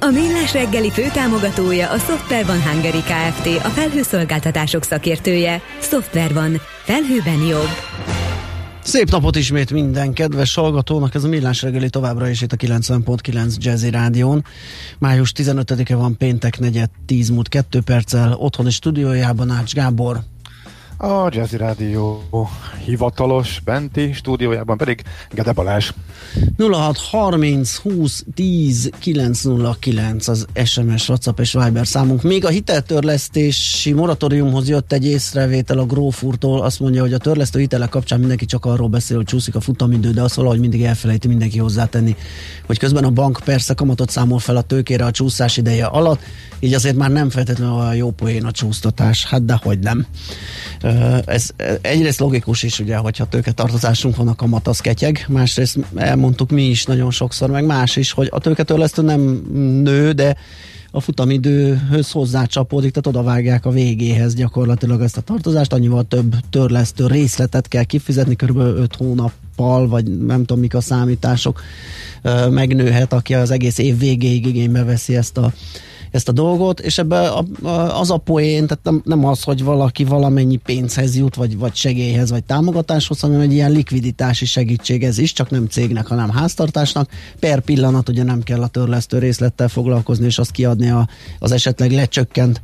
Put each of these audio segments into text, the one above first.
A Millás reggeli főtámogatója a Software van Hungary Kft. A felhőszolgáltatások szakértője. Software van. Felhőben jobb. Szép napot ismét minden kedves hallgatónak, ez a Millás reggeli továbbra is itt a 90.9 Jazzy Rádión. Május 15-e van péntek, negyed 10 múlt 2 perccel, otthoni stúdiójában Ács Gábor, a Jazzy Rádió hivatalos benti stúdiójában pedig Gede Balázs. 0630 20 10 909 az SMS, WhatsApp és Viber számunk. Még a hiteltörlesztési moratóriumhoz jött egy észrevétel a Grófúrtól. Azt mondja, hogy a törlesztő hitelek kapcsán mindenki csak arról beszél, hogy csúszik a futamidő, de azt valahogy mindig elfelejti mindenki hozzátenni, hogy közben a bank persze kamatot számol fel a tőkére a csúszás ideje alatt, így azért már nem feltétlenül a jó poén a csúsztatás. Hát de hogy nem. Ez egyrészt logikus is, ugye, hogyha tőketartozásunk van, a kamat az ketyeg, másrészt elmondtuk mi is nagyon sokszor, meg más is, hogy a tőketörlesztő nem nő, de a futamidőhöz hozzácsapódik, tehát odavágják a végéhez gyakorlatilag ezt a tartozást, annyival több törlesztő részletet kell kifizetni, kb. 5 hónappal, vagy nem tudom mik a számítások, megnőhet, aki az egész év végéig igénybe veszi ezt a ezt a dolgot, és ebbe a, a, az a poén, tehát nem, nem az, hogy valaki valamennyi pénzhez jut, vagy, vagy segélyhez, vagy támogatáshoz, hanem egy ilyen likviditási segítség ez is, csak nem cégnek, hanem háztartásnak. Per pillanat ugye nem kell a törlesztő részlettel foglalkozni, és azt kiadni a, az esetleg lecsökkent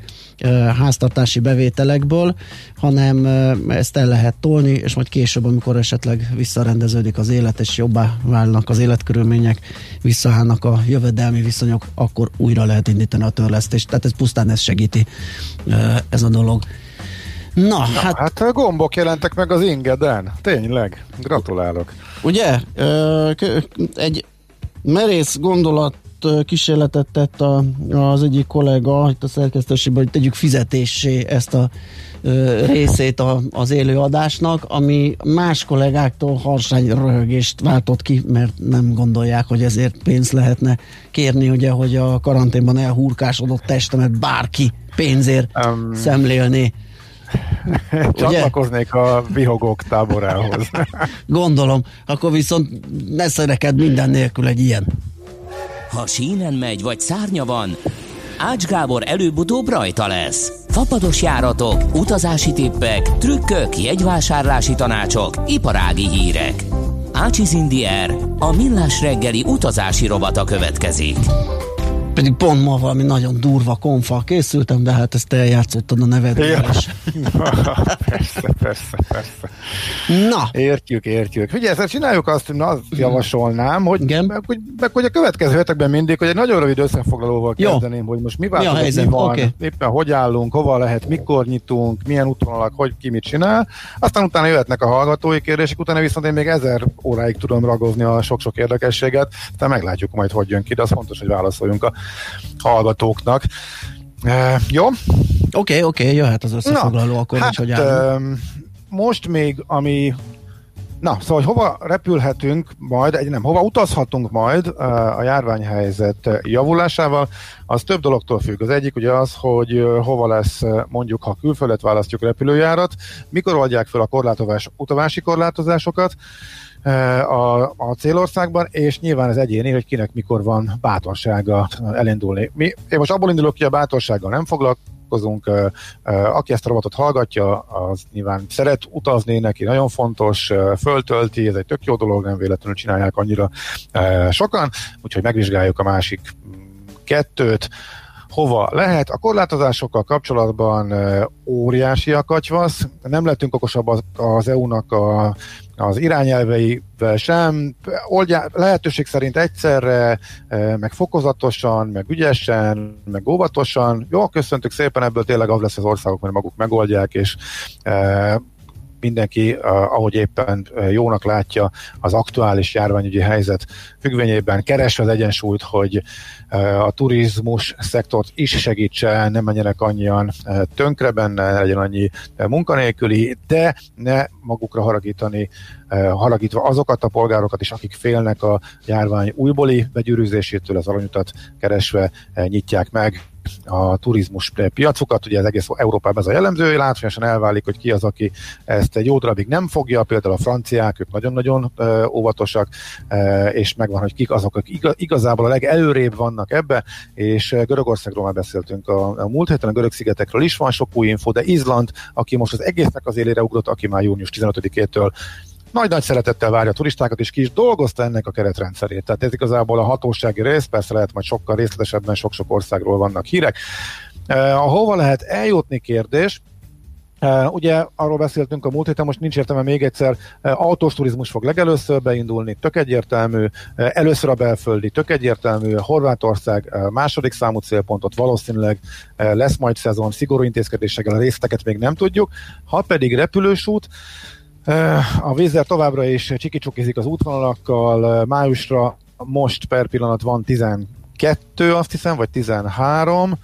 háztartási bevételekből, hanem ezt el lehet tolni, és majd később, amikor esetleg visszarendeződik az élet, és jobbá válnak az életkörülmények, visszaállnak a jövedelmi viszonyok, akkor újra lehet indítani a törlesztést. Tehát ez pusztán ez segíti ez a dolog. Na, Na hát... hát gombok jelentek meg az ingeden. Tényleg. Gratulálok. Ugye? Egy merész gondolat kísérletet tett a, az egyik kollega itt a szerkesztőségben, hogy tegyük fizetésé ezt a részét a, az élő adásnak, ami más kollégáktól harsány röhögést váltott ki, mert nem gondolják, hogy ezért pénzt lehetne kérni, ugye, hogy a karanténban elhurkásodott testemet bárki pénzért um, szemlélni. Csatlakoznék a vihogók táborához. Gondolom, akkor viszont ne szereked minden nélkül egy ilyen. Ha sínen megy, vagy szárnya van, Ács Gábor előbb-utóbb rajta lesz. Fapados járatok, utazási tippek, trükkök, jegyvásárlási tanácsok, iparági hírek. Ácsiz Indier, a millás reggeli utazási rovata következik. Pedig pont ma valami nagyon durva konfa készültem, de hát ezt eljátszottad a nevedről ja. is. persze, persze, persze. Na. Értjük, értjük. Ugye ezt csináljuk azt, na, azt javasolnám, hogy, Igen? Meg, hogy, meg, hogy a következő hetekben mindig, hogy egy nagyon rövid összefoglalóval Jó. kezdeném, hogy most mi változott, mi, mi van, okay. éppen hogy állunk, hova lehet, mikor nyitunk, milyen útvonalak, hogy ki mit csinál. Aztán utána jöhetnek a hallgatói kérdések, utána viszont én még ezer óráig tudom ragozni a sok-sok érdekességet, aztán meglátjuk majd, hogy jön ki, de az fontos, hogy válaszoljunk a hallgatóknak. E, jó? Oké, okay, oké, okay, jöhet az összefoglaló, Na, akkor hát, hogy e, Most még, ami Na, szóval, hogy hova repülhetünk majd, egy nem, hova utazhatunk majd a járványhelyzet javulásával, az több dologtól függ. Az egyik ugye az, hogy hova lesz mondjuk, ha külföldet választjuk repülőjárat, mikor oldják fel a korlátozás, utavási korlátozásokat, a, a célországban, és nyilván ez egyéni, hogy kinek mikor van bátorsága elindulni. Mi, én most abból indulok ki, a bátorsággal nem foglalkozunk, aki ezt a robotot hallgatja, az nyilván szeret utazni, neki nagyon fontos, föltölti, ez egy tök jó dolog, nem véletlenül csinálják annyira sokan, úgyhogy megvizsgáljuk a másik kettőt, hova lehet. A korlátozásokkal kapcsolatban óriási a katyvasz, nem lettünk okosabb az, az EU-nak a az irányelveivel sem, oldja, lehetőség szerint egyszerre, e, meg fokozatosan, meg ügyesen, meg óvatosan. Jó, köszöntük szépen, ebből tényleg az lesz az országok, mert maguk megoldják, és e, mindenki, ahogy éppen jónak látja az aktuális járványügyi helyzet függvényében. Keresve az egyensúlyt, hogy a turizmus szektort is segítse, nem menjenek annyian tönkre benne, legyen annyi munkanélküli, de ne magukra haragítani, haragítva azokat a polgárokat is, akik félnek a járvány újbóli begyűrűzésétől, az aranyutat keresve nyitják meg a turizmus piacokat, ugye az egész Európában ez a jellemző, látványosan elválik, hogy ki az, aki ezt egy jó darabig nem fogja, például a franciák, ők nagyon-nagyon óvatosak, és megvan, hogy kik azok, akik igazából a legelőrébb vannak ebbe, és Görögországról már beszéltünk a, a múlt héten, a görög szigetekről is van sok új info, de Izland, aki most az egésznek az élére ugrott, aki már június 15-től nagy-nagy szeretettel várja a turistákat, és ki is dolgozta ennek a keretrendszerét. Tehát ez igazából a hatósági rész, persze lehet majd sokkal részletesebben sok-sok országról vannak hírek. Uh, hova lehet eljutni kérdés, Uh, ugye arról beszéltünk a múlt héten, most nincs értelme még egyszer, uh, autós turizmus fog legelőször beindulni, tök egyértelmű, először a belföldi, tök egyértelmű, Horvátország második számú célpontot valószínűleg lesz majd szezon, szigorú intézkedésekkel a részteket még nem tudjuk, ha pedig repülős út, a vízzel továbbra is csikicsukizik az útvonalakkal, májusra most per pillanat van 12, azt hiszem, vagy 13,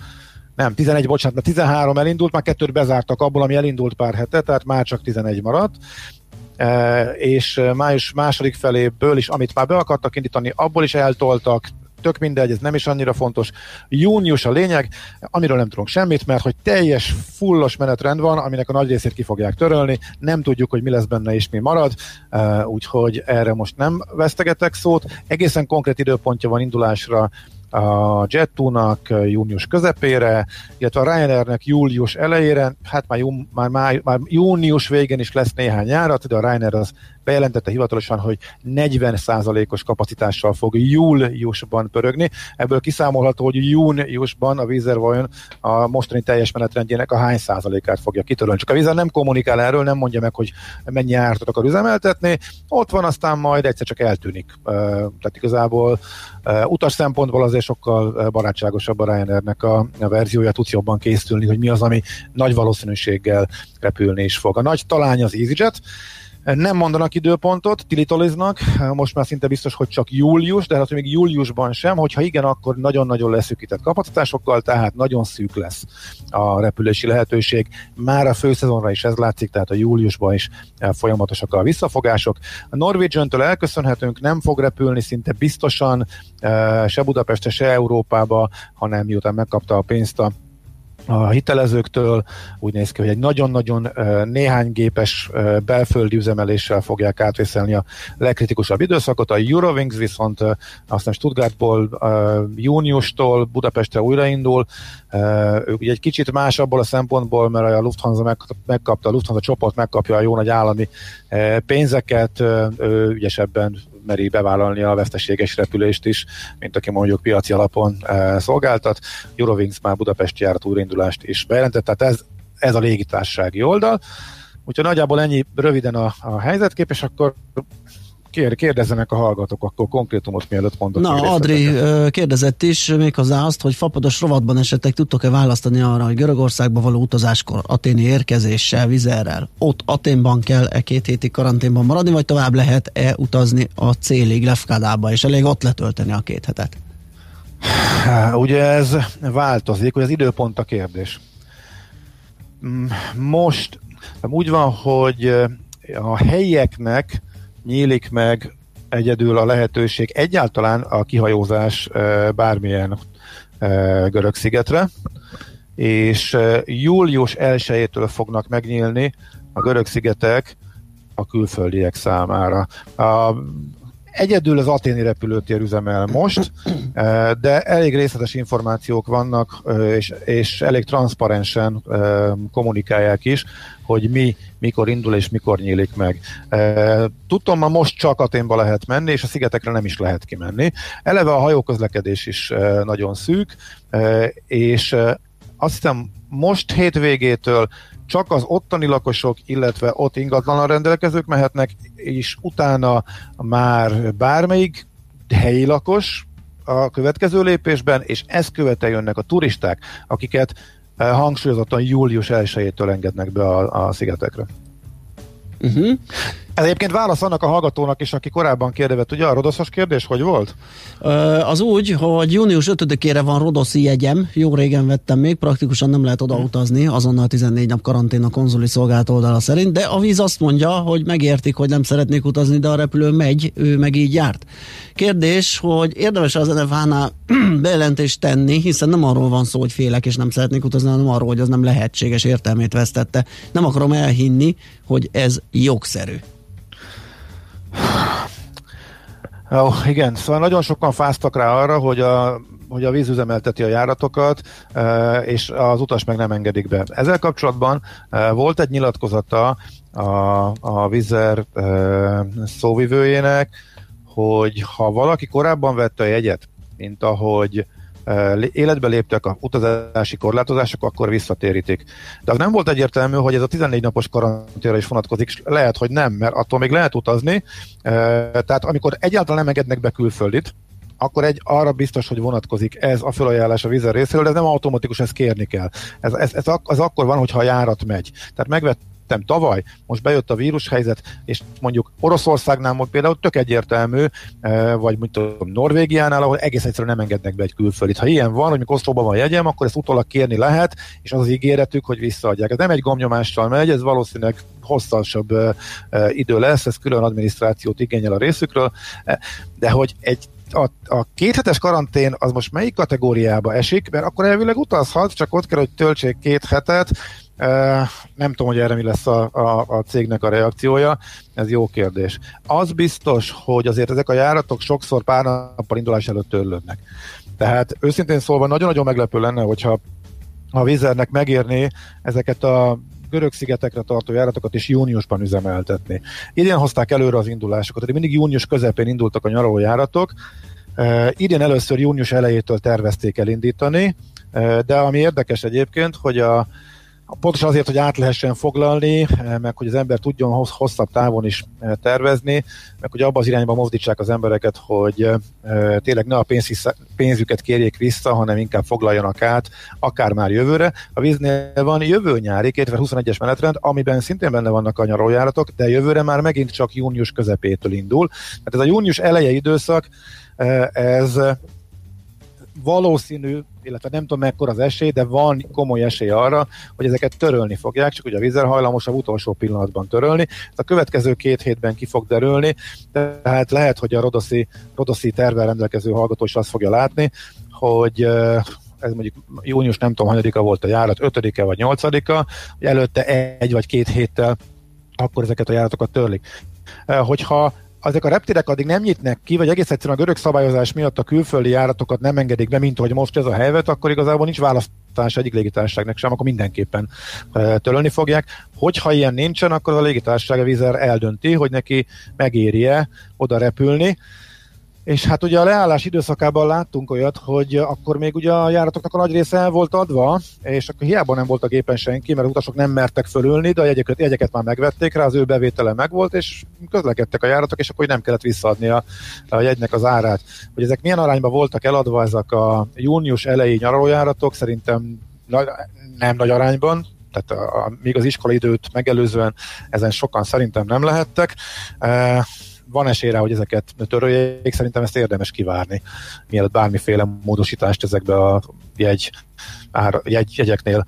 nem, 11, bocsánat, mert 13 elindult, már kettőt bezártak abból, ami elindult pár hete, tehát már csak 11 maradt. És május második feléből is, amit már be akartak indítani, abból is eltoltak, tök mindegy, ez nem is annyira fontos. Június a lényeg, amiről nem tudunk semmit, mert hogy teljes fullos menetrend van, aminek a nagy részét ki fogják törölni, nem tudjuk, hogy mi lesz benne és mi marad, úgyhogy erre most nem vesztegetek szót. Egészen konkrét időpontja van indulásra a Jet2-nak június közepére, illetve a Ryanairnek július elejére, hát már, jú, már, már június végén is lesz néhány járat, de a Ryanair az bejelentette hivatalosan, hogy 40%-os kapacitással fog júliusban pörögni. Ebből kiszámolható, hogy júniusban a Vizer vajon a mostani teljes menetrendjének a hány százalékát fogja kitörölni. Csak a Vizer nem kommunikál erről, nem mondja meg, hogy mennyi ártot akar üzemeltetni. Ott van, aztán majd egyszer csak eltűnik. Tehát igazából utas szempontból azért sokkal barátságosabb a Ryanairnek a, a verziója, tudsz jobban készülni, hogy mi az, ami nagy valószínűséggel repülni is fog. A nagy talány az EasyJet, nem mondanak időpontot, tilitoliznak, most már szinte biztos, hogy csak július, de hát még júliusban sem, hogyha igen, akkor nagyon-nagyon leszűkített kapacitásokkal, tehát nagyon szűk lesz a repülési lehetőség. Már a főszezonra is ez látszik, tehát a júliusban is folyamatosak a visszafogások. A Norwegian-től elköszönhetünk, nem fog repülni szinte biztosan eh, se Budapestre, se Európába, hanem miután megkapta a pénzt a a hitelezőktől. Úgy néz ki, hogy egy nagyon-nagyon néhány gépes belföldi üzemeléssel fogják átvészelni a legkritikusabb időszakot. A Eurowings viszont aztán Stuttgartból júniustól Budapestre újraindul. Ők egy kicsit más abból a szempontból, mert a Lufthansa megkapta, a Lufthansa csoport megkapja a jó nagy állami pénzeket, ő ügyesebben meri bevállalni a veszteséges repülést is, mint aki mondjuk piaci alapon e, szolgáltat. Eurowings már Budapesti járat újraindulást is bejelentett, tehát ez, ez a légitársági oldal. Úgyhogy nagyjából ennyi röviden a, a helyzetkép, és akkor Kér, kérdezzenek a hallgatók akkor konkrétumot, mielőtt mondok. Na, Adri kérdezett is méghozzá azt, hogy fapados rovatban esetleg tudtok-e választani arra, hogy Görögországba való utazáskor aténi érkezéssel, vizerrel, ott Aténban kell-e két hétig karanténban maradni, vagy tovább lehet-e utazni a célig Lefkádába, és elég ott letölteni a két hetet? Ugye ez változik, hogy az időpont a kérdés. Mm, most úgy van, hogy a helyieknek nyílik meg egyedül a lehetőség egyáltalán a kihajózás bármilyen görög szigetre, és július 1-től fognak megnyílni a görög szigetek a külföldiek számára. A Egyedül az aténi repülőtér üzemel most, de elég részletes információk vannak, és, és elég transzparensen kommunikálják is, hogy mi mikor indul és mikor nyílik meg. Tudtam, ma most csak Aténba lehet menni, és a szigetekre nem is lehet kimenni. Eleve a hajóközlekedés is nagyon szűk, és azt hiszem most hétvégétől csak az ottani lakosok, illetve ott ingatlanan rendelkezők mehetnek, és utána már bármelyik helyi lakos a következő lépésben, és ezt követe jönnek a turisták, akiket eh, hangsúlyozottan július 1-től engednek be a, a szigetekre. Uh-huh. Ez egyébként válasz annak a hallgatónak is, aki korábban kérdezett, ugye a rodoszos kérdés, hogy volt? Az úgy, hogy június 5-ére van rodoszi jegyem, jó régen vettem még, praktikusan nem lehet oda utazni, azonnal 14 nap karantén a konzuli szolgált oldala szerint, de a víz azt mondja, hogy megértik, hogy nem szeretnék utazni, de a repülő megy, ő meg így járt. Kérdés, hogy érdemes az NFH-nál bejelentést tenni, hiszen nem arról van szó, hogy félek és nem szeretnék utazni, hanem arról, hogy az nem lehetséges értelmét vesztette. Nem akarom elhinni, hogy ez jogszerű. Ó, igen, szóval nagyon sokan fáztak rá arra, hogy a, hogy a víz üzemelteti a járatokat, e, és az utas meg nem engedik be. Ezzel kapcsolatban e, volt egy nyilatkozata a, a Vizer e, szóvivőjének, hogy ha valaki korábban vette a jegyet, mint ahogy életbe léptek a utazási korlátozások, akkor visszatérítik. De az nem volt egyértelmű, hogy ez a 14 napos karanténra is vonatkozik, lehet, hogy nem, mert attól még lehet utazni. Tehát amikor egyáltalán nem engednek be külföldit, akkor egy arra biztos, hogy vonatkozik ez a felajánlás a vízer részéről, de ez nem automatikus, ezt kérni kell. Ez, ez, ez, az akkor van, hogyha a járat megy. Tehát megvett vettem tavaly, most bejött a vírushelyzet, és mondjuk Oroszországnál most például tök egyértelmű, eh, vagy mondjuk Norvégiánál, ahol egész egyszerűen nem engednek be egy külföldit. Ha ilyen van, hogy mikor Oszlóban van jegyem, akkor ezt utólag kérni lehet, és az az ígéretük, hogy visszaadják. Ez nem egy gomnyomással megy, ez valószínűleg hosszasabb uh, idő lesz, ez külön adminisztrációt igényel a részükről, de hogy egy a, a kéthetes karantén az most melyik kategóriába esik, mert akkor elvileg utazhat, csak ott kell, hogy töltsék két hetet, nem tudom, hogy erre mi lesz a, a, a cégnek a reakciója, ez jó kérdés. Az biztos, hogy azért ezek a járatok sokszor pár nappal indulás előtt törlődnek. Tehát őszintén szólva nagyon-nagyon meglepő lenne, hogyha a Vizernek megérné ezeket a görög szigetekre tartó járatokat is júniusban üzemeltetni. Idén hozták előre az indulásokat, tehát mindig június közepén indultak a nyaraló járatok, idén először június elejétől tervezték elindítani, de ami érdekes egyébként, hogy a, Pontosan azért, hogy át lehessen foglalni, eh, meg hogy az ember tudjon hosszabb távon is eh, tervezni, meg hogy abba az irányba mozdítsák az embereket, hogy eh, tényleg ne a pénzüket kérjék vissza, hanem inkább foglaljanak át, akár már jövőre. A víznél van jövő nyári 2021-es menetrend, amiben szintén benne vannak a nyaralójáratok, de jövőre már megint csak június közepétől indul. Tehát ez a június eleje időszak, ez valószínű, illetve nem tudom mekkora az esély, de van komoly esély arra, hogy ezeket törölni fogják, csak hogy a vízer hajlamosabb utolsó pillanatban törölni. Ez a következő két hétben ki fog derülni, tehát lehet, hogy a Rodoszi, Rodoszi tervvel rendelkező hallgató is azt fogja látni, hogy ez mondjuk június nem tudom, hanyadika volt a járat, ötödike vagy nyolcadika, előtte egy vagy két héttel akkor ezeket a járatokat törlik. Hogyha ezek a reptérek addig nem nyitnek ki, vagy egész egyszerűen a görög szabályozás miatt a külföldi járatokat nem engedik be, mint hogy most ez a helyzet, akkor igazából nincs választás egyik légitársaságnak sem, akkor mindenképpen e, törölni fogják. Hogyha ilyen nincsen, akkor a légitársaság a vízer eldönti, hogy neki megéri-e oda repülni, és hát ugye a leállás időszakában láttunk olyat, hogy akkor még ugye a járatoknak a nagy része el volt adva, és akkor hiába nem volt a gépen senki, mert utasok nem mertek fölülni, de a jegyeket, jegyeket már megvették rá, az ő bevétele megvolt, és közlekedtek a járatok, és akkor nem kellett visszaadni a, a jegynek az árát. Hogy ezek milyen arányban voltak eladva ezek a június elejé nyaralójáratok, szerintem nem nagy arányban, tehát a, a, még az iskolai időt megelőzően ezen sokan szerintem nem lehettek. E, van esély rá, hogy ezeket töröljék, szerintem ezt érdemes kivárni, mielőtt bármiféle módosítást ezekbe a jegy, ár, jegy, jegyeknél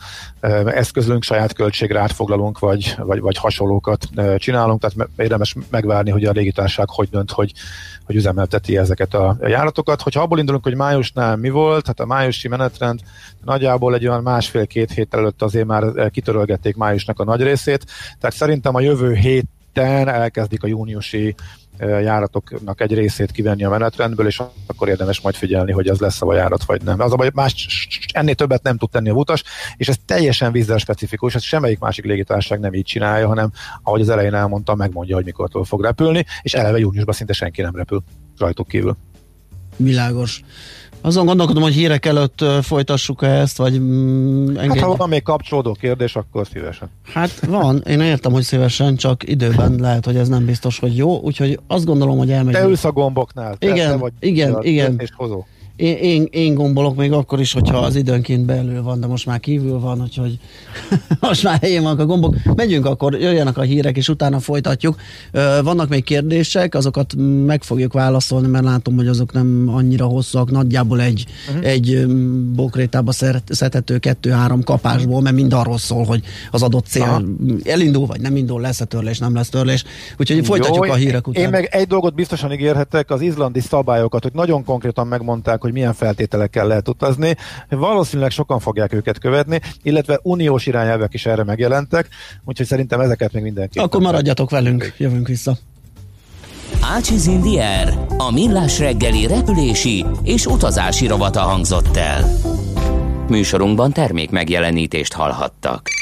eszközlünk, saját költségre átfoglalunk, vagy, vagy, vagy hasonlókat csinálunk, tehát érdemes megvárni, hogy a légitárság hogy dönt, hogy, hogy üzemelteti ezeket a járatokat. Hogyha abból indulunk, hogy májusnál mi volt, hát a májusi menetrend nagyjából egy olyan másfél-két hét előtt azért már kitörölgették májusnak a nagy részét, tehát szerintem a jövő hét elkezdik a júniusi járatoknak egy részét kivenni a menetrendből, és akkor érdemes majd figyelni, hogy az lesz a járat, vagy nem. Az a baj, más, ennél többet nem tud tenni a utas, és ez teljesen vízzel specifikus, ez semmelyik másik légitársaság nem így csinálja, hanem ahogy az elején elmondtam, megmondja, hogy mikor fog repülni, és eleve júniusban szinte senki nem repül rajtuk kívül. Világos. Azon gondolkodom, hogy hírek előtt folytassuk -e ezt, vagy mm, Hát ha van még kapcsolódó kérdés, akkor szívesen. Hát van, én értem, hogy szívesen, csak időben lehet, hogy ez nem biztos, hogy jó, úgyhogy azt gondolom, hogy elmegy. Te ülsz a gomboknál. Igen, te vagy igen, igen. És hozó. Én, én, én gombolok még akkor is, hogyha az időnként belül van, de most már kívül van, úgyhogy most már helyén vannak a gombok. Megyünk akkor, jöjjenek a hírek, és utána folytatjuk. Vannak még kérdések, azokat meg fogjuk válaszolni, mert látom, hogy azok nem annyira hosszúak, nagyjából egy, uh-huh. egy bokrétába szetető kettő-három kapásból, mert mind arról szól, hogy az adott cél Aha. elindul, vagy nem indul, lesz-e törlés, nem lesz törlés. Úgyhogy folytatjuk Jó, a hírek után. Én meg egy dolgot biztosan ígérhetek, az izlandi szabályokat, hogy nagyon konkrétan megmondták, hogy milyen feltételekkel lehet utazni. Valószínűleg sokan fogják őket követni, illetve uniós irányelvek is erre megjelentek, úgyhogy szerintem ezeket még mindenki. Akkor maradjatok velünk, jövünk vissza. Ácsiz Indier, a millás reggeli repülési és utazási rovata hangzott el. Műsorunkban termék megjelenítést hallhattak.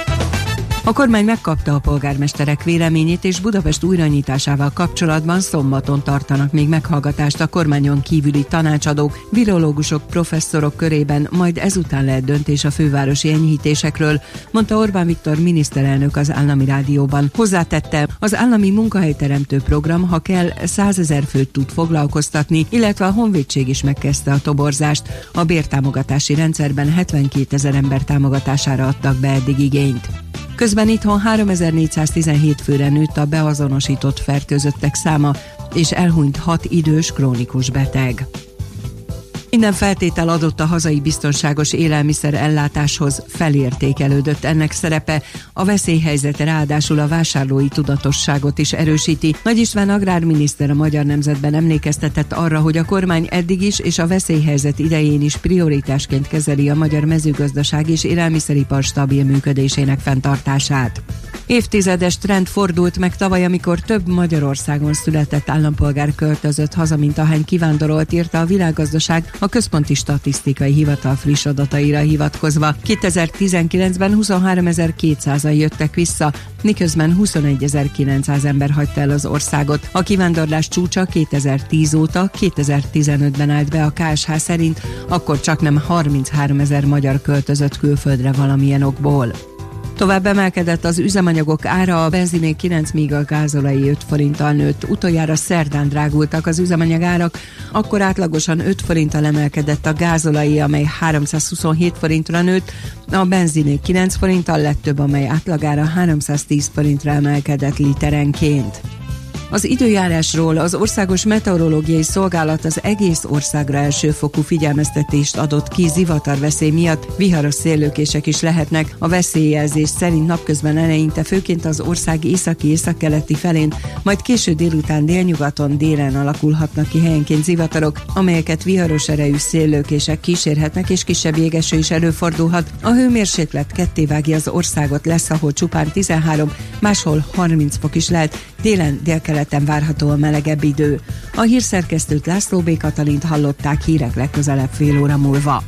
A kormány megkapta a polgármesterek véleményét, és Budapest újranyitásával kapcsolatban szombaton tartanak még meghallgatást a kormányon kívüli tanácsadók, virológusok, professzorok körében, majd ezután lehet döntés a fővárosi enyhítésekről, mondta Orbán Viktor miniszterelnök az állami rádióban. Hozzátette, az állami munkahelyteremtő program, ha kell, 100 ezer főt tud foglalkoztatni, illetve a honvédség is megkezdte a toborzást. A bértámogatási rendszerben 72 ezer ember támogatására adtak be eddig igényt. Közben itthon 3417 főre nőtt a beazonosított fertőzöttek száma, és elhunyt 6 idős krónikus beteg. Minden feltétel adott a hazai biztonságos élelmiszer ellátáshoz, felértékelődött ennek szerepe, a veszélyhelyzet ráadásul a vásárlói tudatosságot is erősíti. Nagy István agrárminiszter a Magyar Nemzetben emlékeztetett arra, hogy a kormány eddig is és a veszélyhelyzet idején is prioritásként kezeli a magyar mezőgazdaság és élelmiszeripar stabil működésének fenntartását. Évtizedes trend fordult meg tavaly, amikor több Magyarországon született állampolgár költözött haza, mint ahány kivándorolt, írta a világgazdaság a Központi Statisztikai Hivatal friss adataira hivatkozva. 2019-ben 23.200-an jöttek vissza, miközben 21.900 ember hagyta el az országot. A kivándorlás csúcsa 2010 óta 2015-ben állt be a KSH szerint, akkor csak nem 33 ezer magyar költözött külföldre valamilyen okból. Tovább emelkedett az üzemanyagok ára, a benziné 9, míg a gázolai 5 forinttal nőtt. Utoljára szerdán drágultak az üzemanyagárak, akkor átlagosan 5 forinttal emelkedett a gázolai, amely 327 forintra nőtt, a benziné 9 forinttal lett több, amely átlagára 310 forintra emelkedett literenként. Az időjárásról az Országos Meteorológiai Szolgálat az egész országra elsőfokú figyelmeztetést adott ki zivatarveszély miatt. Viharos szélőkések is lehetnek. A veszélyjelzés szerint napközben eleinte főként az ország északi északkeleti felén, majd késő délután délnyugaton délen alakulhatnak ki helyenként zivatarok, amelyeket viharos erejű szélőkések kísérhetnek és kisebb jégeső is előfordulhat. A hőmérséklet ketté vágja az országot, lesz ahol csupán 13, máshol 30 fok is lehet, délen délkelet keleten várható a melegebb idő. A hírszerkesztőt László B. Katalint hallották hírek legközelebb fél óra múlva.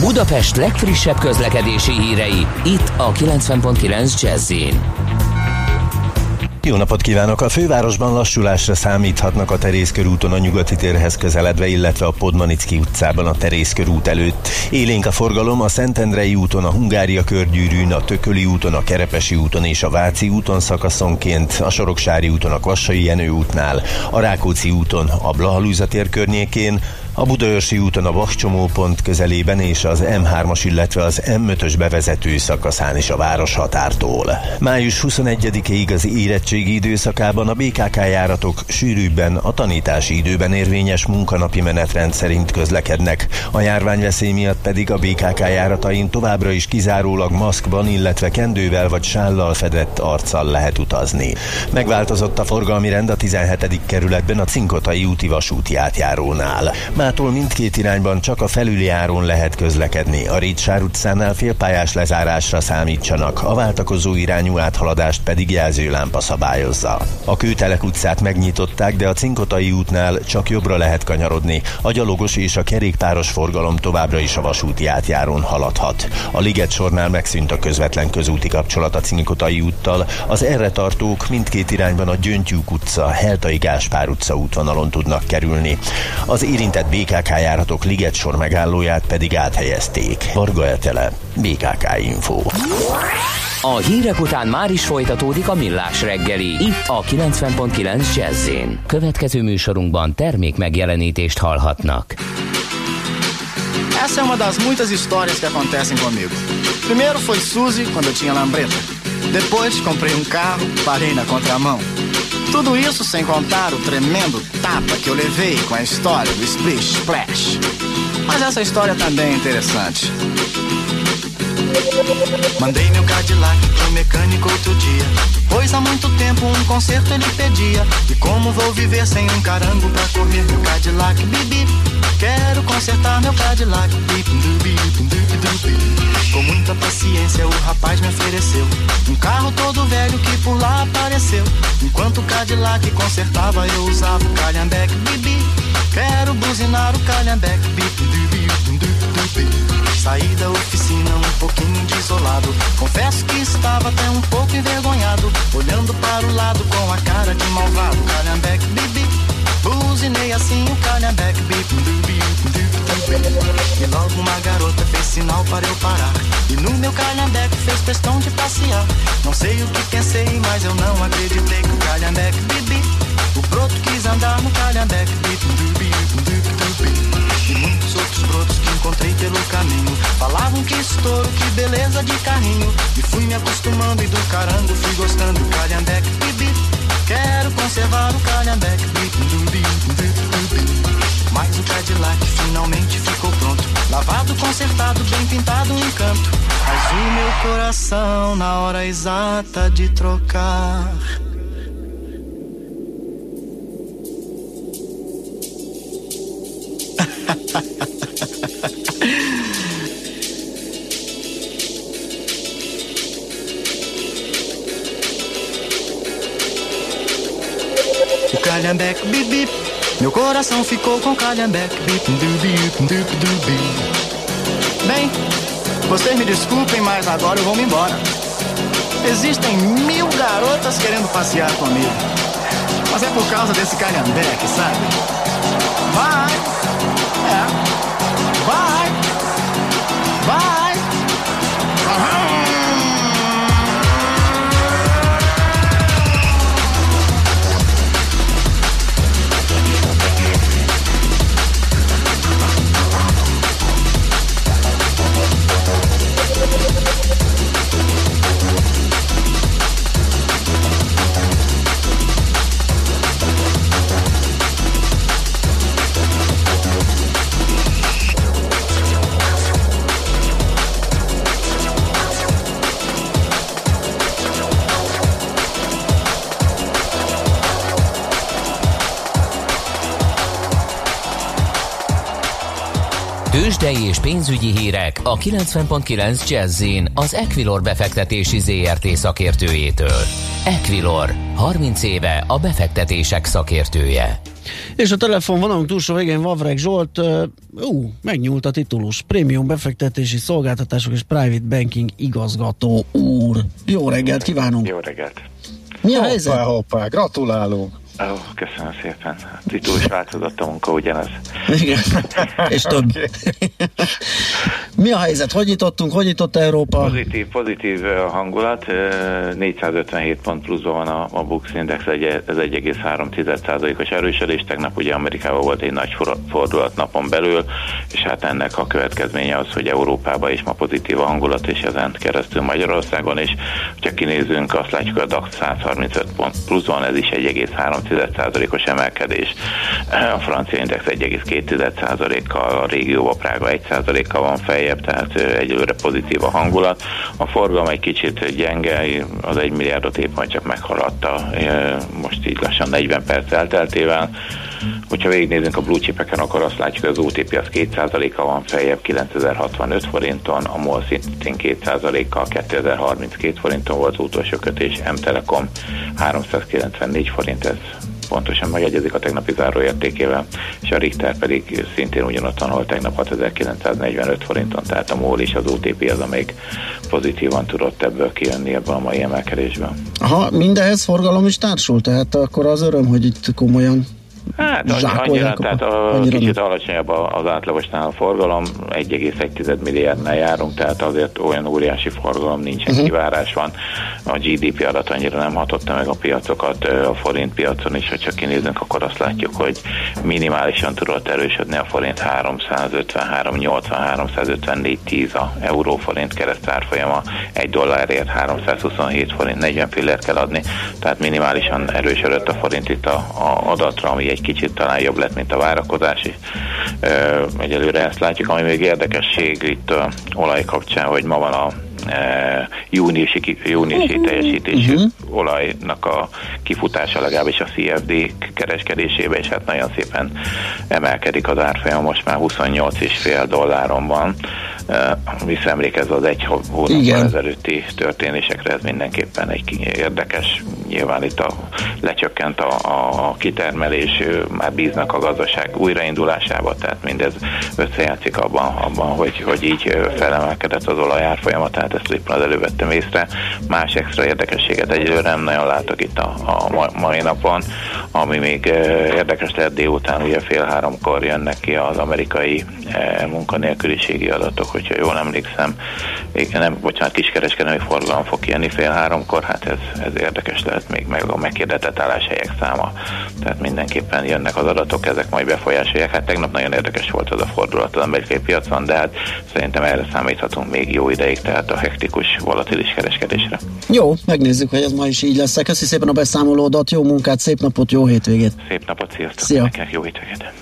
Budapest legfrissebb közlekedési hírei, itt a 90.9 jazz jó napot kívánok! A fővárosban lassulásra számíthatnak a Terészkörúton a nyugati térhez közeledve, illetve a Podmanicki utcában a Terészkörút előtt. Élénk a forgalom a Szentendrei úton, a Hungária körgyűrűn, a Tököli úton, a Kerepesi úton és a Váci úton szakaszonként, a Soroksári úton, a Kvassai Jenő útnál, a Rákóczi úton, a Blahalúza tér környékén, a Budaörsi úton a Vakcsomópont közelében és az M3-as, illetve az M5-ös bevezető szakaszán is a város határtól. Május 21-ig az érettségi időszakában a BKK járatok sűrűbben a tanítási időben érvényes munkanapi menetrend szerint közlekednek, a járványveszély miatt pedig a BKK járatain továbbra is kizárólag maszkban, illetve kendővel vagy sállal fedett arccal lehet utazni. Megváltozott a forgalmi rend a 17. kerületben a Cinkotai úti vasúti átjárónál. Mától mindkét irányban csak a felüli áron lehet közlekedni. A Ricsár utcánál félpályás lezárásra számítsanak, a váltakozó irányú áthaladást pedig jelzőlámpa szabályozza. A Kőtelek utcát megnyitották, de a Cinkotai útnál csak jobbra lehet kanyarodni. A gyalogos és a kerékpáros forgalom továbbra is a vasúti átjáron haladhat. A Liget sornál megszűnt a közvetlen közúti kapcsolat a Cinkotai úttal, az erre tartók mindkét irányban a Gyöngytyúk utca, Heltai Gáspár utca útvonalon tudnak kerülni. Az érintett BKK járatok Liget sor megállóját pedig áthelyezték. Varga Etele, BKK Info. A hírek után már is folytatódik a millás reggeli, itt a 90.9 jazz Következő műsorunkban termék megjelenítést hallhatnak. Essa é uma das muitas histórias que acontecem comigo. Primeiro foi Suzy, quando eu tinha lambreta. Depois comprei um carro, parei na contramão. Tudo isso sem contar o tremendo tapa que eu levei com a história do Splish Splash. Mas essa história também é interessante. Mandei meu Cadillac pro mecânico outro dia. Pois há muito tempo um conserto ele pedia. E como vou viver sem um carango pra correr meu Cadillac? Bibi, quero consertar meu Cadillac. Com muita paciência o rapaz me ofereceu um carro todo velho que por lá apareceu. Enquanto o Cadillac consertava eu usava o calhambeque. Bibi, quero buzinar o calhambeque. Saí da oficina um pouquinho desolado. Confesso que estava até um pouco envergonhado. Olhando para o lado com a cara de malvado. Calhambeque, bibi. Buzinei assim o calhambeque, bibi. E logo uma garota fez sinal para eu parar. E no meu calhambeque fez questão de passear. Não sei o que pensei, mas eu não acreditei que o calhambeque, bibi. Broto quis andar no calhambeque. E muitos outros brotos que encontrei pelo caminho. Falavam que estouro, que beleza de carrinho. E fui me acostumando e do carango fui gostando Calhambeque, bibi Quero conservar o calhambeque Mas o Cadillac finalmente ficou pronto. Lavado, consertado, bem pintado, um encanto. Mas o meu coração na hora exata de trocar o calhambeque bip bip Meu coração ficou com calhambeque bip bip bip bip Bem, vocês me desculpem, mas agora eu vou me embora. Existem mil garotas querendo passear comigo. Mas é por causa desse calhambeque, sabe? Vai! É. Vai! Tőzsdei és pénzügyi hírek a 90.9 jazz az Equilor befektetési ZRT szakértőjétől. Equilor, 30 éve a befektetések szakértője. És a telefon vonalunk túlsó végén Vavreg Zsolt, ú, megnyúlt a titulus, prémium befektetési szolgáltatások és private banking igazgató úr. Jó reggelt kívánunk! Jó reggelt! Mi a helyzet? Hoppá, hoppá, gratulálunk! Ó, köszönöm szépen. A titul is változott a munka, ugyanaz. Igen, és több. Mi a helyzet? Hogy nyitottunk? Hogy nyitott Európa? Pozitív, pozitív a hangulat. 457 pont pluszban van a, a Bux Index, ez 1,3%-os erősödés. Tegnap ugye Amerikában volt egy nagy fordulat napon belül, és hát ennek a következménye az, hogy Európában is ma pozitív a hangulat, és ezen keresztül Magyarországon is. Ha kinézünk, azt látjuk, a DAX 135 pont pluszban, ez is 1,3%-os emelkedés. A francia index 1,2%-kal, a régióban Prága 1%-kal van feljebb, tehát egyelőre pozitív a hangulat. A forgalom egy kicsit gyenge, az 1 milliárdot épp majd csak meghaladta, most így lassan 40 perc elteltével Hogyha végignézünk a blue chipeken, akkor azt látjuk, hogy az OTP az 2%-a van feljebb 9065 forinton, a MOL szintén 2%-kal 2032 forinton volt az utolsó kötés, M-Telekom 394 forint, ez pontosan megegyezik a tegnapi záróértékével, és a Richter pedig szintén ugyanott ahol tegnap 6945 forinton, tehát a MOL és az OTP az, amelyik pozitívan tudott ebből kijönni ebből a mai emelkedésből. Ha mindehez forgalom is társul, tehát akkor az öröm, hogy itt komolyan Hát annyira, tehát a, annyira kicsit nem. alacsonyabb az átlagosnál a forgalom, 1,1 milliárdnál járunk, tehát azért olyan óriási forgalom nincsen, uh-huh. kivárás van. A GDP adat annyira nem hatotta meg a piacokat, a forint piacon is, hogyha kinézünk, akkor azt látjuk, hogy minimálisan tudott erősödni a forint 353, 80, 354, 10 a euró forint keresztárfolyama, egy dollárért 327 forint, 40 fillér kell adni, tehát minimálisan erősödött a forint itt a, a adatra, ami egy kicsit talán jobb lett, mint a várakozás. Egyelőre ezt látjuk, ami még érdekesség itt a olaj kapcsán, hogy ma van a júniusi, júniusi uh-huh. teljesítésű uh-huh. olajnak a kifutása legalábbis a CFD kereskedésébe, és hát nagyon szépen emelkedik az árfolyam, most már 28,5 dolláron van visszaemlékezve az egy hónappal ezelőtti történésekre, ez mindenképpen egy érdekes, nyilván itt a, lecsökkent a, a kitermelés, már bíznak a gazdaság újraindulásába, tehát mindez összejátszik abban, abban hogy, hogy így felemelkedett az olajárfolyama, tehát ezt éppen az előbb vettem észre. Más extra érdekességet egyelőre nem nagyon látok itt a, a mai napon, ami még érdekes lehet délután, ugye fél háromkor jönnek ki az amerikai munkanélküliségi adatok, hogyha jól emlékszem, nem, bocsánat, kiskereskedelmi forgalom fog kijönni fél háromkor, hát ez, ez érdekes lehet még meg a megkérdetett álláshelyek száma. Tehát mindenképpen jönnek az adatok, ezek majd befolyásolják. Hát tegnap nagyon érdekes volt az a fordulat az amerikai piacon, de hát szerintem erre számíthatunk még jó ideig, tehát a hektikus, volatilis kereskedésre. Jó, megnézzük, hogy ez ma is így lesz. Köszi szépen a beszámolódat, jó munkát, szép napot, jó hétvégét! Szép napot, sziasztok! Szia. Neked, jó hétvégét!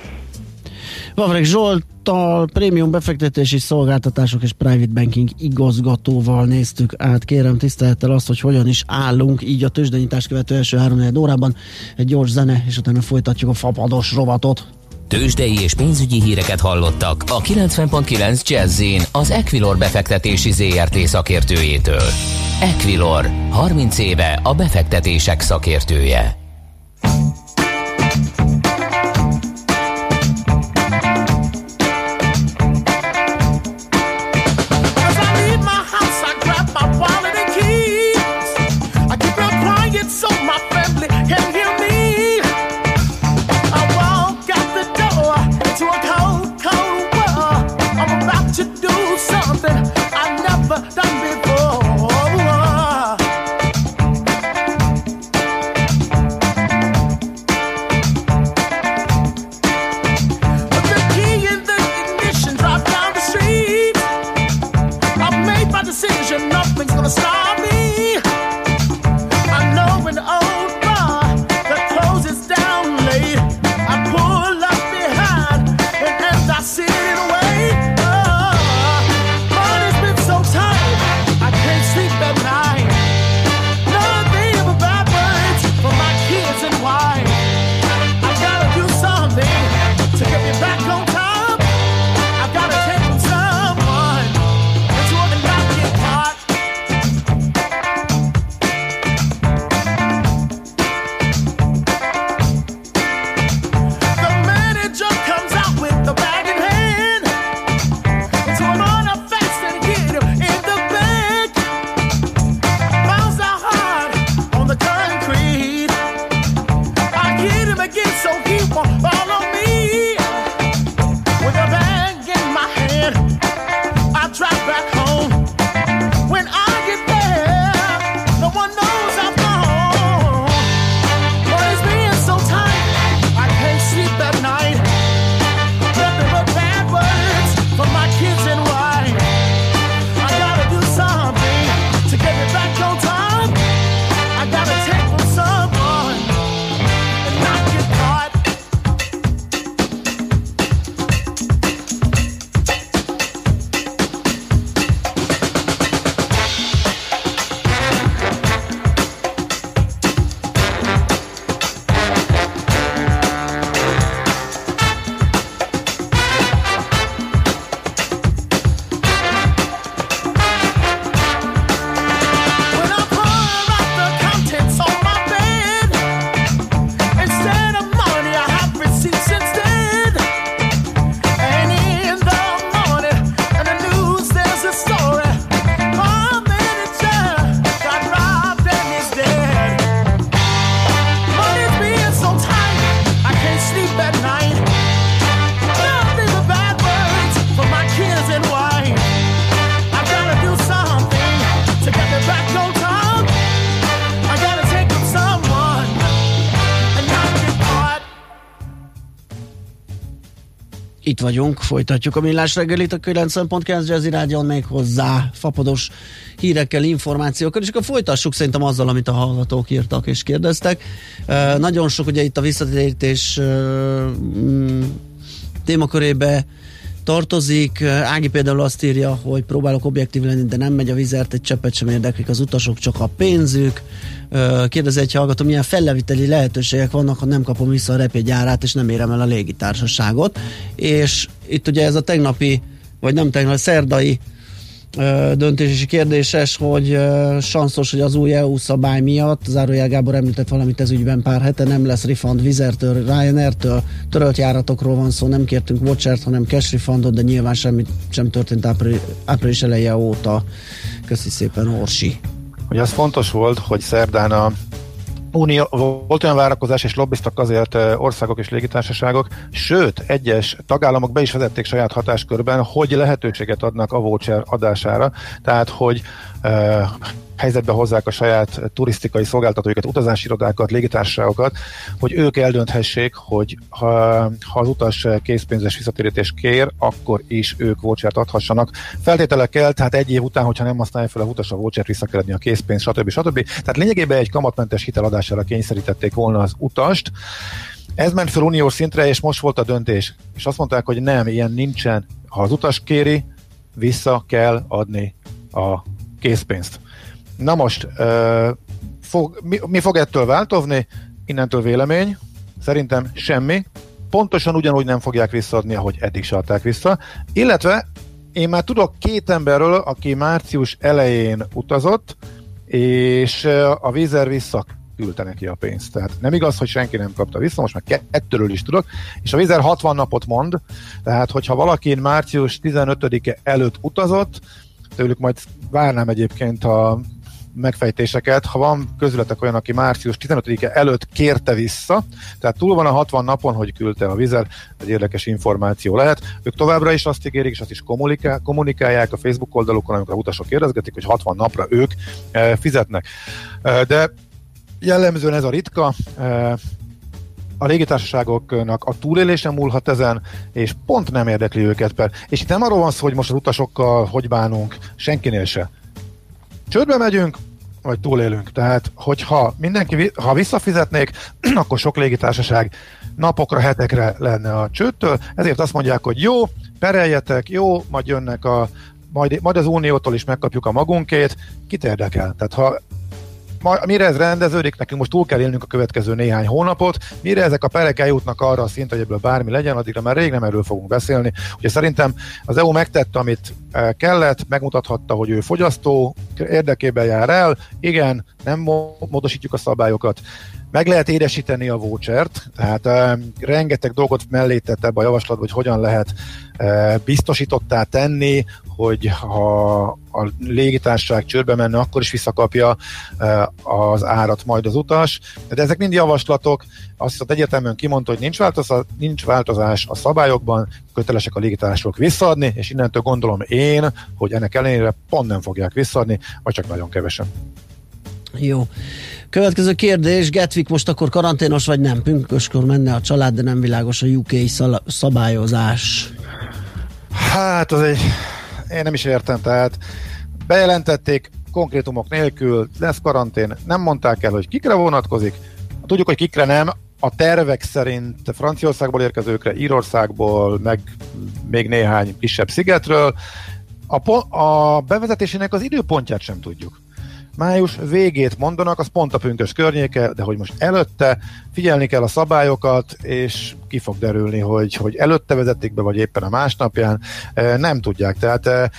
Vavreg Zsolttal, prémium befektetési szolgáltatások és private banking igazgatóval néztük át. Kérem tisztelettel azt, hogy hogyan is állunk így a tőzsdenyítás követő első három órában. Egy gyors zene, és utána folytatjuk a fapados rovatot. Tőzsdei és pénzügyi híreket hallottak a 90.9 jazz az Equilor befektetési ZRT szakértőjétől. Equilor, 30 éve a befektetések szakértője. Itt vagyunk, folytatjuk a millás reggelit a 90.9 Jazzy Rádion még hozzá fapados hírekkel, információkkal, és akkor folytassuk szerintem azzal, amit a hallgatók írtak és kérdeztek. Nagyon sok ugye itt a visszatérítés uh, témakörébe tartozik. Ági például azt írja, hogy próbálok objektív lenni, de nem megy a vizert, egy cseppet sem érdeklik az utasok, csak a pénzük. Kérdezi egy hallgató, milyen felleviteli lehetőségek vannak, ha nem kapom vissza a repjegyárát, és nem érem el a légitársaságot. És itt ugye ez a tegnapi, vagy nem tegnap, szerdai döntési kérdéses, hogy sanszos, hogy az új EU szabály miatt, Zárójel Gábor említett valamit ez ügyben pár hete, nem lesz refund Vizertől, Ryanair-től, törölt járatokról van szó, nem kértünk vouchert, hanem cash refundot, de nyilván semmi sem történt április, április eleje óta. Köszi szépen, Orsi. Ugye az fontos volt, hogy szerdán a Unió, volt olyan várakozás, és lobbiztak azért országok és légitársaságok, sőt, egyes tagállamok be is vezették saját hatáskörben, hogy lehetőséget adnak a voucher adására, tehát hogy helyzetbe hozzák a saját turisztikai szolgáltatóikat, utazási irodákat, légitársaságokat, hogy ők eldönthessék, hogy ha, ha az utas készpénzes visszatérítés kér, akkor is ők vouchert adhassanak. Feltételekkel, tehát egy év után, hogyha nem használja fel a utas a vouchert, vissza kell adni a készpénzt, stb. stb. Tehát lényegében egy kamatmentes hiteladására kényszerítették volna az utast. Ez ment fel uniós szintre, és most volt a döntés. És azt mondták, hogy nem, ilyen nincsen. Ha az utas kéri, vissza kell adni a készpénzt. Na most, uh, fog, mi, mi fog ettől változni? Innentől vélemény. Szerintem semmi. Pontosan ugyanúgy nem fogják visszaadni, ahogy eddig se adták vissza. Illetve én már tudok két emberről, aki március elején utazott, és a vízer vissza küldte neki a pénzt. Tehát nem igaz, hogy senki nem kapta vissza, most már kettőről is tudok, és a vízer 60 napot mond, tehát hogyha valaki március 15-e előtt utazott, tőlük majd várnám egyébként a megfejtéseket, ha van közületek olyan, aki március 15-e előtt kérte vissza, tehát túl van a 60 napon, hogy küldte a vizer, egy érdekes információ lehet. Ők továbbra is azt ígérik, és azt is kommunikál, kommunikálják a Facebook oldalukon, amikor a utasok kérdezgetik, hogy 60 napra ők e, fizetnek. E, de jellemzően ez a ritka, e, a légitársaságoknak a túlélése múlhat ezen, és pont nem érdekli őket. Per. És itt nem arról van szó, hogy most az utasokkal hogy bánunk, senkinél se. Csődbe megyünk, vagy túlélünk. Tehát, hogyha mindenki, ha visszafizetnék, akkor sok légitársaság napokra, hetekre lenne a csőttől, ezért azt mondják, hogy jó, pereljetek, jó, majd jönnek a majd, majd az Uniótól is megkapjuk a magunkét, kit érdekel? Tehát ha mire ez rendeződik, nekünk most túl kell élnünk a következő néhány hónapot, mire ezek a perek eljutnak arra a szint, hogy ebből bármi legyen, addigra már rég nem erről fogunk beszélni. Ugye szerintem az EU megtette, amit eh, kellett, megmutathatta, hogy ő fogyasztó érdekében jár el, igen, nem módosítjuk a szabályokat, meg lehet édesíteni a vouchert, tehát e, rengeteg dolgot mellé tett ebbe a javaslatba, hogy hogyan lehet e, biztosítottá tenni, hogy ha a légitársaság csőrbe menne, akkor is visszakapja e, az árat majd az utas. De ezek mind javaslatok. Azt hiszem, egyértelműen kimondta, hogy nincs változás, nincs változás a szabályokban, kötelesek a légitársaságok visszaadni, és innentől gondolom én, hogy ennek ellenére pont nem fogják visszaadni, vagy csak nagyon kevesen. Jó. Következő kérdés, Getwick most akkor karanténos vagy nem? Pünköskor menne a család, de nem világos a UK szabályozás. Hát, az egy, én nem is értem, tehát bejelentették konkrétumok nélkül, lesz karantén, nem mondták el, hogy kikre vonatkozik, tudjuk, hogy kikre nem, a tervek szerint Franciaországból érkezőkre, Írországból, meg még néhány kisebb szigetről. A, a bevezetésének az időpontját sem tudjuk május végét mondanak, az pont a pünkös környéke, de hogy most előtte figyelni kell a szabályokat, és ki fog derülni, hogy, hogy előtte vezetik be, vagy éppen a másnapján, e, nem tudják. Tehát e,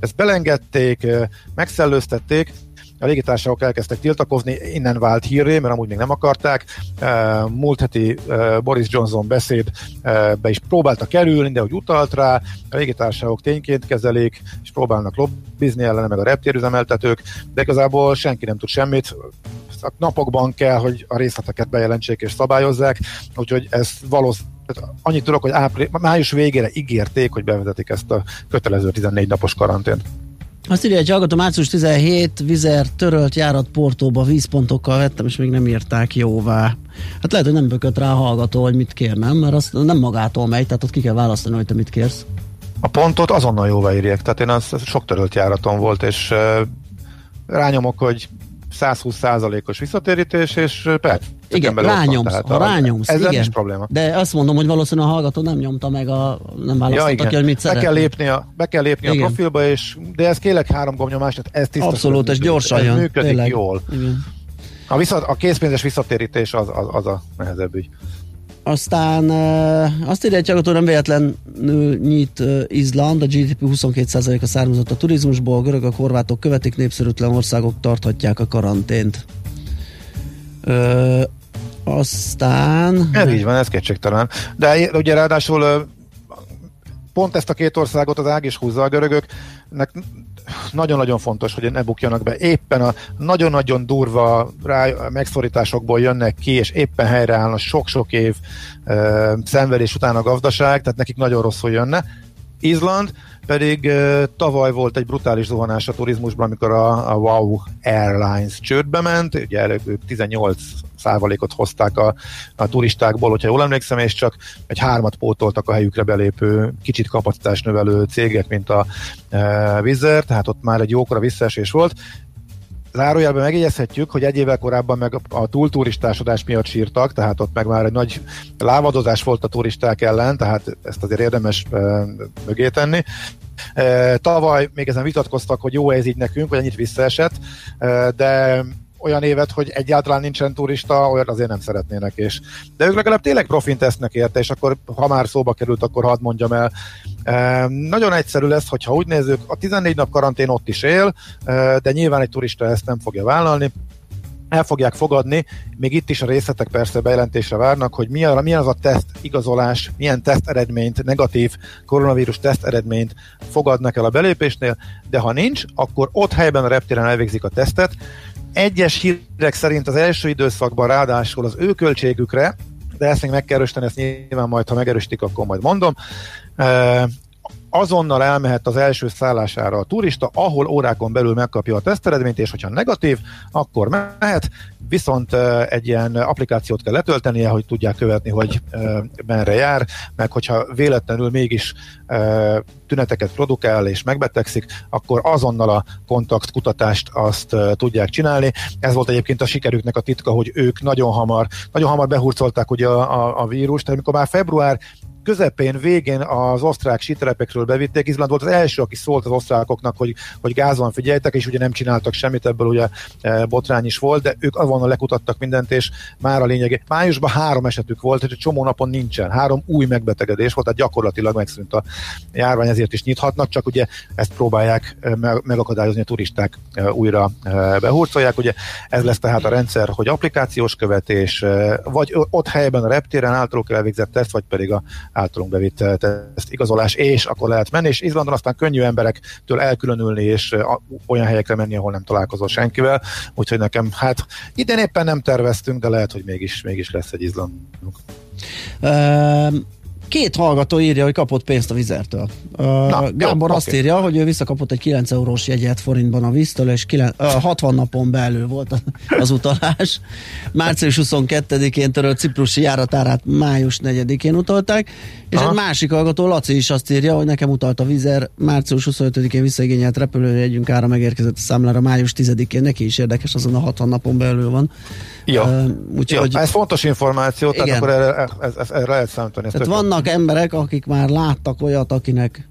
ezt belengedték, e, megszellőztették, a légitársaságok elkezdtek tiltakozni, innen vált hírré, mert amúgy még nem akarták. Múlt heti Boris Johnson beszédbe is próbálta kerülni, de hogy utalt rá, a légitársaságok tényként kezelik, és próbálnak lobbizni ellene, meg a reptérüzemeltetők, de igazából senki nem tud semmit. A napokban kell, hogy a részleteket bejelentsék és szabályozzák, úgyhogy ez valószínűleg annyit tudok, hogy április, május végére ígérték, hogy bevezetik ezt a kötelező 14 napos karantént. Azt írja, hogy hallgató március 17, Vizer törölt járat Portóba vízpontokkal vettem, és még nem írták jóvá. Hát lehet, hogy nem bökött rá a hallgató, hogy mit kér, nem? Mert azt nem magától megy, tehát ott ki kell választani, hogy te mit kérsz. A pontot azonnal jóvá írják, tehát én az sok törölt járaton volt, és uh, rányomok, hogy 120%-os visszatérítés, és perc. Igen, rányomsz, ha rányomsz, ez igen. is probléma. De azt mondom, hogy valószínűleg a hallgató nem nyomta meg a, nem választotta ja, igen. ki, hogy mit be szeretne. kell lépni a, be kell lépni a profilba, és, de ez kérlek három gomnyomás, tehát ez tiszta. Abszolút, és gyorsan ez jön. működik tényleg. jól. Igen. A, vissza, a készpénzes visszatérítés az, az, az a nehezebb ügy. Aztán uh, azt írja, hogy nem véletlenül nyit uh, Izland, a GDP 22%-a származott a turizmusból, a görögök, horvátok követik, népszerűtlen országok tarthatják a karantént. Uh, aztán... Ez így van, ez kétségtelen. De ugye ráadásul ö, pont ezt a két országot az ág is húzza a görögöknek nagyon-nagyon fontos, hogy ne bukjanak be. Éppen a nagyon-nagyon durva rá, megszorításokból jönnek ki, és éppen helyreállna sok-sok év uh, szenvedés után a gazdaság, tehát nekik nagyon rosszul jönne. Izland pedig uh, tavaly volt egy brutális zuhanás a turizmusban, amikor a, a Wow Airlines csődbe ment, ugye előbb ők 18 százalékot hozták a, a turistákból, hogyha jól emlékszem, és csak egy hármat pótoltak a helyükre belépő, kicsit kapacitás növelő cégek, mint a e, Wizard, tehát ott már egy jókora visszaesés volt. Zárójelben megjegyezhetjük, hogy egy évvel korábban meg a túlturistásodás miatt sírtak, tehát ott meg már egy nagy lávadozás volt a turisták ellen, tehát ezt azért érdemes e, mögé tenni. E, tavaly még ezen vitatkoztak, hogy jó ez így nekünk, vagy ennyit visszaesett, e, de olyan évet, hogy egyáltalán nincsen turista, olyan azért nem szeretnének, és de ők legalább tényleg profint tesznek érte, és akkor ha már szóba került, akkor hadd mondjam el. E, nagyon egyszerű lesz, hogyha úgy nézzük, a 14 nap karantén ott is él, de nyilván egy turista ezt nem fogja vállalni, el fogják fogadni, még itt is a részletek persze bejelentésre várnak, hogy milyen, milyen az a teszt igazolás, milyen teszt eredményt, negatív koronavírus teszt eredményt fogadnak el a belépésnél, de ha nincs, akkor ott helyben a reptéren elvégzik a tesztet, egyes hírek szerint az első időszakban ráadásul az ő költségükre, de ezt még meg kell erősíteni, ezt nyilván majd, ha megerősítik, akkor majd mondom, azonnal elmehet az első szállására a turista, ahol órákon belül megkapja a teszteredményt, és hogyha negatív, akkor mehet, viszont egy ilyen applikációt kell letöltenie, hogy tudják követni, hogy merre jár, meg hogyha véletlenül mégis tüneteket produkál és megbetegszik, akkor azonnal a kontaktkutatást azt tudják csinálni. Ez volt egyébként a sikerüknek a titka, hogy ők nagyon hamar, nagyon hamar behurcolták ugye a, a, a vírust, tehát amikor már február közepén, végén az osztrák sítelepekről bevitték. Izland volt az első, aki szólt az osztrákoknak, hogy, hogy gáz van, figyeljetek, és ugye nem csináltak semmit, ebből ugye e, botrány is volt, de ők avonnal lekutattak mindent, és már a lényeg. Májusban három esetük volt, hogy csomó napon nincsen. Három új megbetegedés volt, tehát gyakorlatilag megszűnt a járvány, ezért is nyithatnak, csak ugye ezt próbálják megakadályozni a turisták újra behurcolják. Ugye ez lesz tehát a rendszer, hogy applikációs követés, vagy ott helyben a reptéren általuk elvégzett teszt, vagy pedig a általunk bevitt teszt igazolás, és akkor lehet menni, és Izlandon aztán könnyű emberektől elkülönülni, és olyan helyekre menni, ahol nem találkozol senkivel, úgyhogy nekem, hát idén éppen nem terveztünk, de lehet, hogy mégis, mégis lesz egy Izlandunk. Um Két hallgató írja, hogy kapott pénzt a vizertől. Na, Gábor jó, azt okay. írja, hogy ő visszakapott egy 9 eurós jegyet forintban a víztől, és 9, 60 napon belül volt az utalás. Március 22-én törölt ciprusi járatárát május 4-én utalták, és Aha. egy másik hallgató, Laci is azt írja, hogy nekem utalt a vizer, március 25-én visszaigényelt repülőjegyünk ára megérkezett a számlára május 10-én, neki is érdekes, azon a 60 napon belül van. Ja. Úgyhogy, ja, ez fontos információ, igen. tehát akkor erre, ez, ez, erre lehet számítani. Tehát vannak emberek, akik már láttak olyat, akinek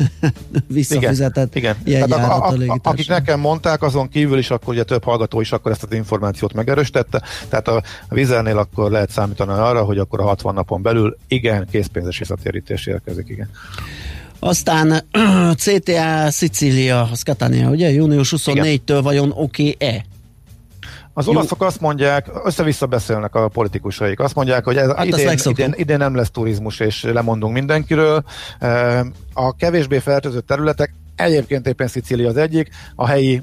visszafizetett igen, igen. Tehát a, a, a, akik nekem mondták, azon kívül is akkor ugye több hallgató is akkor ezt az információt megerősítette, tehát a, a akkor lehet számítani arra, hogy akkor a 60 napon belül igen, készpénzes visszatérítés érkezik, igen. Aztán CTA Szicília, az Catania, ugye? Június 24-től vajon oké-e? Az olaszok azt mondják, össze-vissza beszélnek a politikusaik, azt mondják, hogy ez hát idén, idén, idén nem lesz turizmus, és lemondunk mindenkiről. A kevésbé fertőzött területek Egyébként éppen Szicília az egyik, a helyi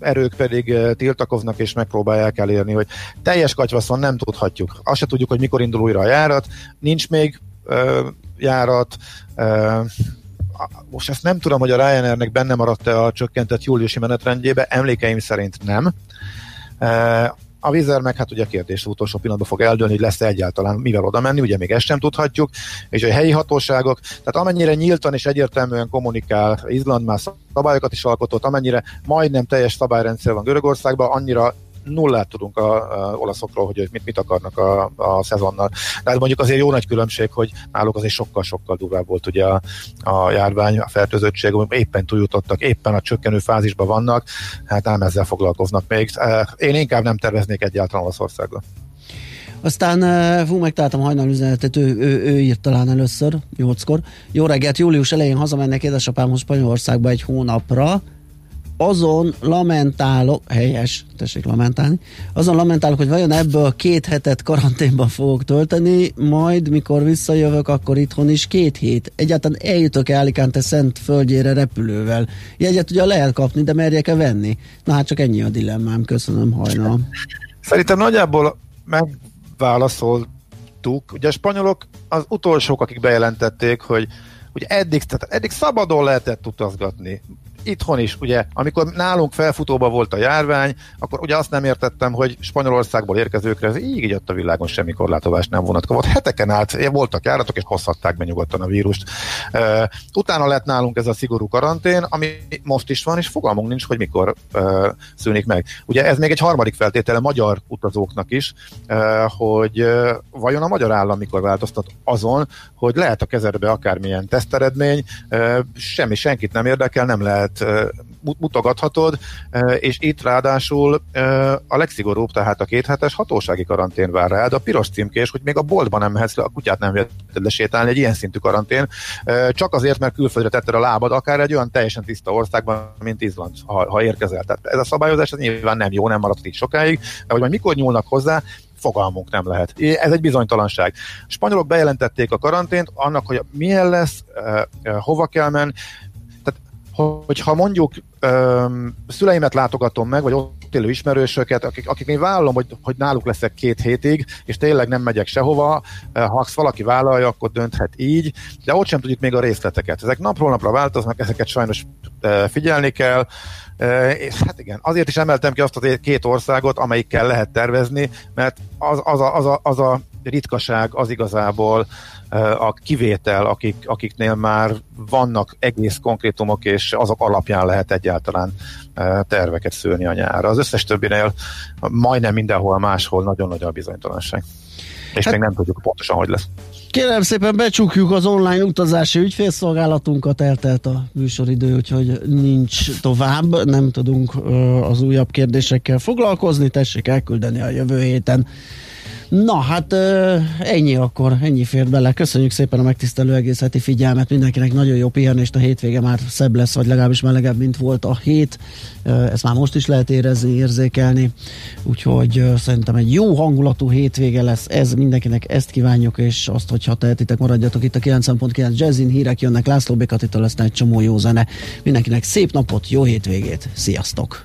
erők pedig uh, tiltakoznak és megpróbálják elérni, hogy teljes katyvaszon nem tudhatjuk. Azt se tudjuk, hogy mikor indul újra a járat, nincs még uh, járat, most ezt nem tudom, hogy a Ryanairnek benne maradt-e a csökkentett júliusi menetrendjébe, emlékeim szerint nem. A vízer meg hát ugye kérdés utolsó pillanatban fog eldőlni, hogy lesz-e egyáltalán mivel oda menni, ugye még ezt sem tudhatjuk, és a helyi hatóságok, tehát amennyire nyíltan és egyértelműen kommunikál, Izland már szabályokat is alkotott, amennyire majdnem teljes szabályrendszer van Görögországban, annyira nullát tudunk a, a olaszokról, hogy mit, mit akarnak a, a szezonnal. Tehát mondjuk azért jó nagy különbség, hogy náluk azért sokkal-sokkal durvább volt ugye a, a járvány, a fertőzöttség, éppen túljutottak, éppen a csökkenő fázisban vannak, hát nem ezzel foglalkoznak még. Én inkább nem terveznék egyáltalán Olaszországba. Aztán fú, megtaláltam hajnal üzenetet, ő, ő, ő írt talán először, nyolckor. Jó reggelt, július elején hazamennek édesapámhoz Spanyolországba egy hónapra, azon lamentálok, helyes, tessék lamentálni, azon lamentálok, hogy vajon ebből két hetet karanténban fogok tölteni, majd mikor visszajövök, akkor itthon is két hét. Egyáltalán eljutok el Alicante szent földjére repülővel. Jegyet ugye lehet kapni, de merjek-e venni? Na hát csak ennyi a dilemmám, köszönöm hajnal. Szerintem nagyjából megválaszoltuk. Ugye a spanyolok az utolsók, akik bejelentették, hogy hogy eddig, tehát eddig szabadon lehetett utazgatni itthon is, ugye, amikor nálunk felfutóba volt a járvány, akkor ugye azt nem értettem, hogy Spanyolországból érkezőkre ez így jött a világon semmi korlátozás nem vonatkozott. Heteken át voltak járatok, és hozhatták be nyugodtan a vírust. Utána lett nálunk ez a szigorú karantén, ami most is van, és fogalmunk nincs, hogy mikor szűnik meg. Ugye ez még egy harmadik feltétele magyar utazóknak is, hogy uh, vajon a magyar állam mikor változtat azon, hogy lehet a kezedbe akármilyen teszteredmény, semmi senkit nem érdekel, nem lehet mutogathatod, és itt ráadásul a legszigorúbb, tehát a kéthetes hatósági karantén vár rád, a piros címkés, hogy még a boltban nem mehetsz le, a kutyát nem veheted le sétálni, egy ilyen szintű karantén, csak azért, mert külföldre tetted a lábad, akár egy olyan teljesen tiszta országban, mint Izland, ha, ha érkezel. Tehát ez a szabályozás ez nyilván nem jó, nem maradt itt sokáig, de hogy majd mikor nyúlnak hozzá, fogalmunk nem lehet. Ez egy bizonytalanság. A spanyolok bejelentették a karantént, annak, hogy milyen lesz, hova kell menni, hogyha mondjuk öm, szüleimet látogatom meg, vagy ott élő ismerősöket, akik, akik én vállalom, hogy, hogy náluk leszek két hétig, és tényleg nem megyek sehova, ha azt valaki vállalja, akkor dönthet így, de ott sem tudjuk még a részleteket. Ezek napról napra változnak, ezeket sajnos figyelni kell, és hát igen, azért is emeltem ki azt a két országot, amelyikkel lehet tervezni, mert az, az, a, az, a, az a ritkaság az igazából a kivétel, akik, akiknél már vannak egész konkrétumok, és azok alapján lehet egyáltalán terveket szülni a nyárra. Az összes többinél majdnem mindenhol máshol nagyon nagy a bizonytalanság. És hát, még nem tudjuk pontosan, hogy lesz. Kérem szépen becsukjuk az online utazási ügyfélszolgálatunkat, eltelt a műsoridő, úgyhogy nincs tovább, nem tudunk az újabb kérdésekkel foglalkozni, tessék elküldeni a jövő héten Na, hát ennyi akkor, ennyi fér bele. Köszönjük szépen a megtisztelő egész heti figyelmet. Mindenkinek nagyon jó pihenést, a hétvége már szebb lesz, vagy legalábbis melegebb, mint volt a hét. Ezt már most is lehet érezni, érzékelni. Úgyhogy szerintem egy jó hangulatú hétvége lesz. Ez mindenkinek ezt kívánjuk, és azt, hogyha tehetitek, maradjatok itt a 9.9 Jazzin, hírek jönnek László Békatitól, lesz egy csomó jó zene. Mindenkinek szép napot, jó hétvégét, sziasztok!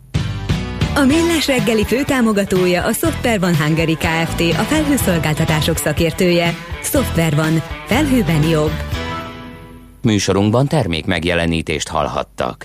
A Millás reggeli főtámogatója a Software van Hungary Kft. A felhőszolgáltatások szakértője. Software van. Felhőben jobb. Műsorunkban termék megjelenítést hallhattak.